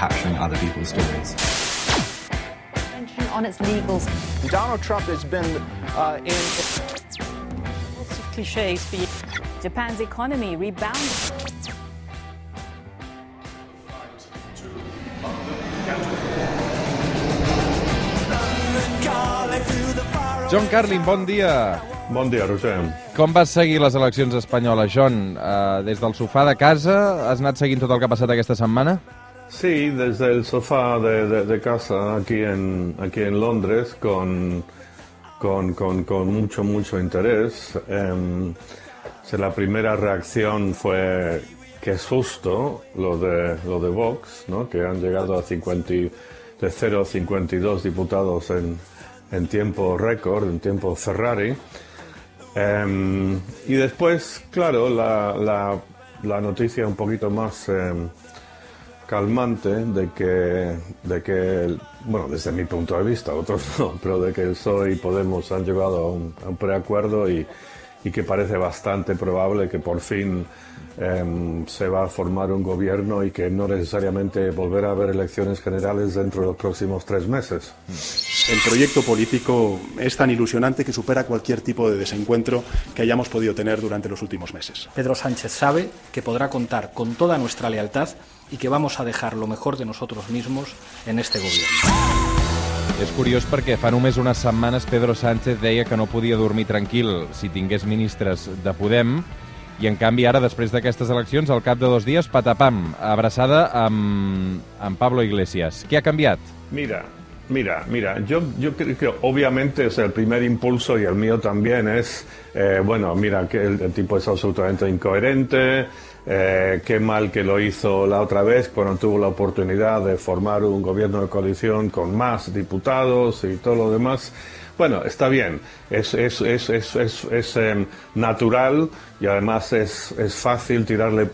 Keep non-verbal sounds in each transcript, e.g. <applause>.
capturing other people's stories. On its legals. Donald Trump has been uh, in. Lots of cliches for you. Japan's economy rebounded. John Carlin, bon dia. Bon dia, Roger. Com vas seguir les eleccions espanyoles, John? Uh, des del sofà de casa has anat seguint tot el que ha passat aquesta setmana? Sí, desde el sofá de, casa aquí en, aquí en Londres con, con, con, mucho, mucho interés. Eh, la primera reacción fue que es justo lo de, lo de Vox, ¿no? que han llegado a 50, de 0 a 52 diputados en, en tiempo récord, en tiempo Ferrari. Em, y después, claro, la, la, la, noticia un poquito más em, calmante de que, de que, bueno, desde mi punto de vista, otros <laughs> no, pero de que el PSOE y Podemos han llegado a un, a un preacuerdo y, y que parece bastante probable que por fin eh, se va a formar un gobierno y que no necesariamente volverá a haber elecciones generales dentro de los próximos tres meses. El proyecto político es tan ilusionante que supera cualquier tipo de desencuentro que hayamos podido tener durante los últimos meses. Pedro Sánchez sabe que podrá contar con toda nuestra lealtad y que vamos a dejar lo mejor de nosotros mismos en este gobierno. És curiós perquè fa només unes setmanes Pedro Sánchez deia que no podia dormir tranquil si tingués ministres de Podem i en canvi ara, després d'aquestes eleccions, al cap de dos dies, patapam, abraçada amb, amb Pablo Iglesias. Què ha canviat? Mira, Mira, mira, yo, yo creo que obviamente es el primer impulso y el mío también es, eh, bueno, mira, que el, el, tipo es absolutamente incoherente, eh, qué mal que lo hizo la otra vez cuando tuvo la oportunidad de formar un gobierno de coalición con más diputados y todo lo demás. Bueno, está bien, es, es, es, es, eh, natural y además es, fácil tirarle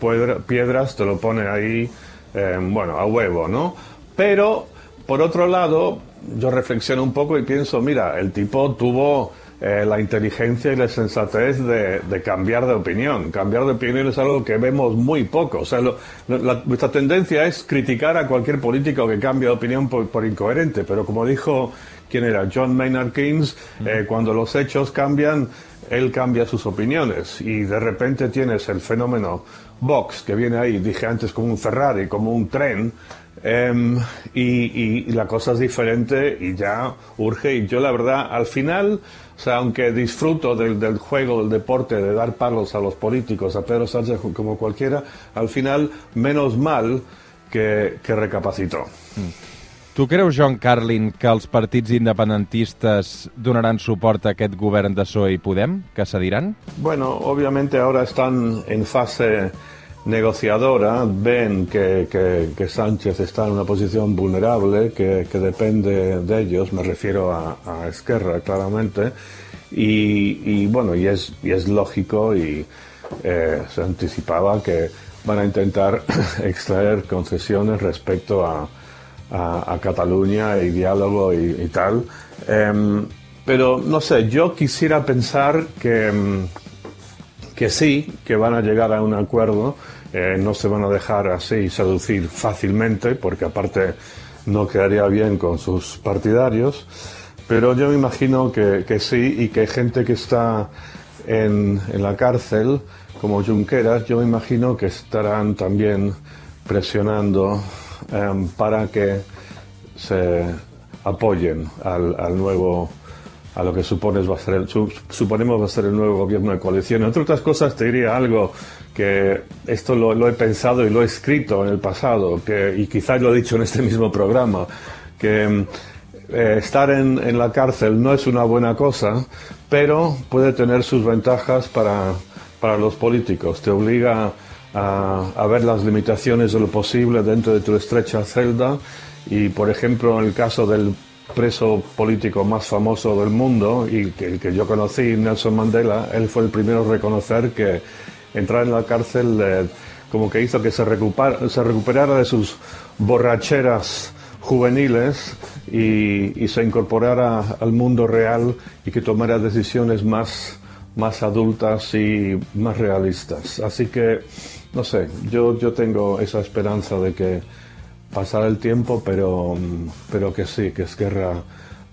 piedras, te lo pone ahí, eh, bueno, a huevo, ¿no? Pero, por otro lado, yo reflexiono un poco y pienso, mira, el tipo tuvo eh, la inteligencia y la sensatez de, cambiar de opinión. Cambiar de opinión es algo que vemos muy poco. O sea, lo, nuestra tendencia es criticar a cualquier político que cambie de opinión por incoherente, pero como dijo, ¿quién era? John Maynard Keynes, eh, cuando los hechos cambian, él cambia sus opiniones y de repente tienes el fenómeno Vox que viene ahí, dije antes, como un Ferrari, como un tren, Um, y, y, y, la cosa es diferente y ya urge. Y yo la verdad, al final, o sea, aunque disfruto del, del, juego, del deporte, de dar palos a los políticos, a Pedro Sánchez como cualquiera, al final, menos mal que, que recapacitó. Mm. Tu creus, John Carlin, que els partits independentistes donaran suport a aquest govern de PSOE i Podem, que cediran? Bueno, obviamente ahora están en fase negociadora ven que, que, que, Sánchez está en una posición vulnerable, que, que depende de ellos, me refiero a, a Esquerra claramente, y, y, bueno, y es, y es lógico y eh, se anticipaba que van a intentar <clears throat> extraer concesiones respecto a, a, a Cataluña y diálogo y, y tal. Eh, pero no sé, yo quisiera pensar que, que sí, que van a llegar a un acuerdo, eh, no se van a dejar así seducir fácilmente, porque aparte no quedaría bien con sus partidarios, pero yo me imagino que, que sí y que gente que está en, en, la cárcel, como Junqueras, yo me imagino que estarán también presionando eh, para que se apoyen al, nuevo a lo que supones va a ser suponemos va a ser el nuevo gobierno de coalición. Entre otras cosas, te diría algo que esto lo, he pensado y lo he escrito en el pasado, que, y quizás lo he dicho en este mismo programa, que eh, estar en, en, la cárcel no es una buena cosa, pero puede tener sus ventajas para, para los políticos. Te obliga a, a, ver las limitaciones de lo posible dentro de tu estrecha celda. Y, por ejemplo, en el caso del preso político más famoso del mundo y que el que yo conocí, Nelson Mandela, él fue el primero a reconocer que entrar en la cárcel eh, como que hizo que se, recuper, se recuperara de sus borracheras juveniles y, y, se incorporara al mundo real y que tomara decisiones más, más adultas y más realistas. Así que, no sé, yo, yo tengo esa esperanza de que pasará el tiempo, pero, mm, pero que sí, que Esquerra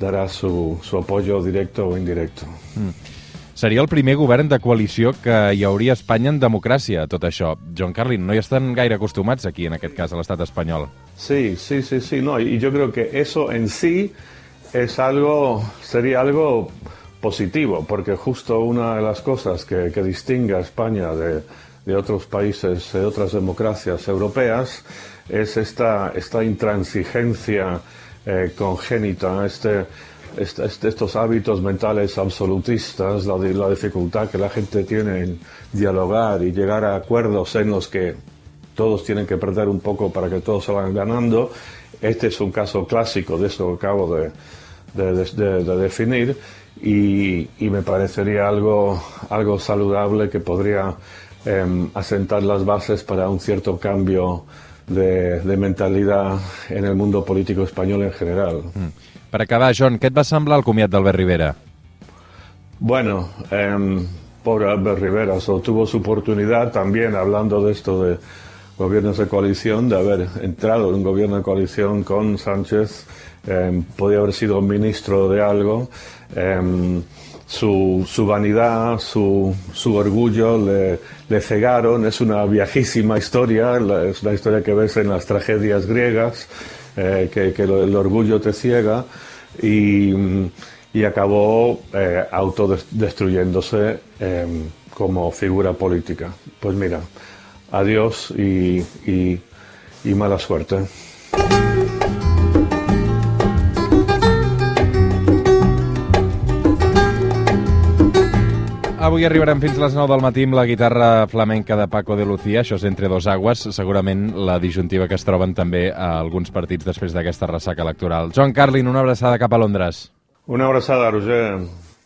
darà su, su apoyo directo o indirecto. Seria el primer govern de coalició que hi hauria a Espanya en democràcia, tot això. John Carlin, no hi estan gaire acostumats aquí, en aquest cas, a l'estat espanyol. Sí, sí, sí, sí, no, y yo creo que eso en sí es algo, sería algo positivo, porque justo una de las cosas que, que distingue a España de, de otros países, de otras democracias europeas, es esta, esta intransigencia eh, congénita, este, este- este- estos hábitos mentales absolutistas, la, la dificultad que la gente tiene en dialogar y llegar a acuerdos en los que todos tienen que perder un poco para que todos salgan ganando. Este es un caso clásico de eso que acabo de- de- de- de definir y, y me parecería algo, algo saludable que podría em, asentar las bases para un cierto cambio de, de mentalidad en el mundo político español en general. Per acabar, John, què et va semblar el comiat d'Albert Rivera? Bueno, em, pobre Albert Rivera, so, tuvo su oportunidad también, hablando de esto de gobiernos de coalición, de haber entrado en un gobierno de coalición con Sánchez, em, podía haber sido ministro de algo. em, su, su vanidad, su, su orgullo le, le cegaron. Es una viejísima historia, es una historia que ves en las tragedias griegas, eh, que, que el orgullo te ciega y, y acabó eh, autodestruyéndose eh, como figura política. Pues mira, adiós y, y- y mala suerte. Avui arribarem fins a les 9 del matí amb la guitarra flamenca de Paco de Lucía, això és Entre dos aguas, segurament la disjuntiva que es troben també a alguns partits després d'aquesta ressaca electoral. John Carlin, una abraçada cap a Londres. Una abrazada, Roger.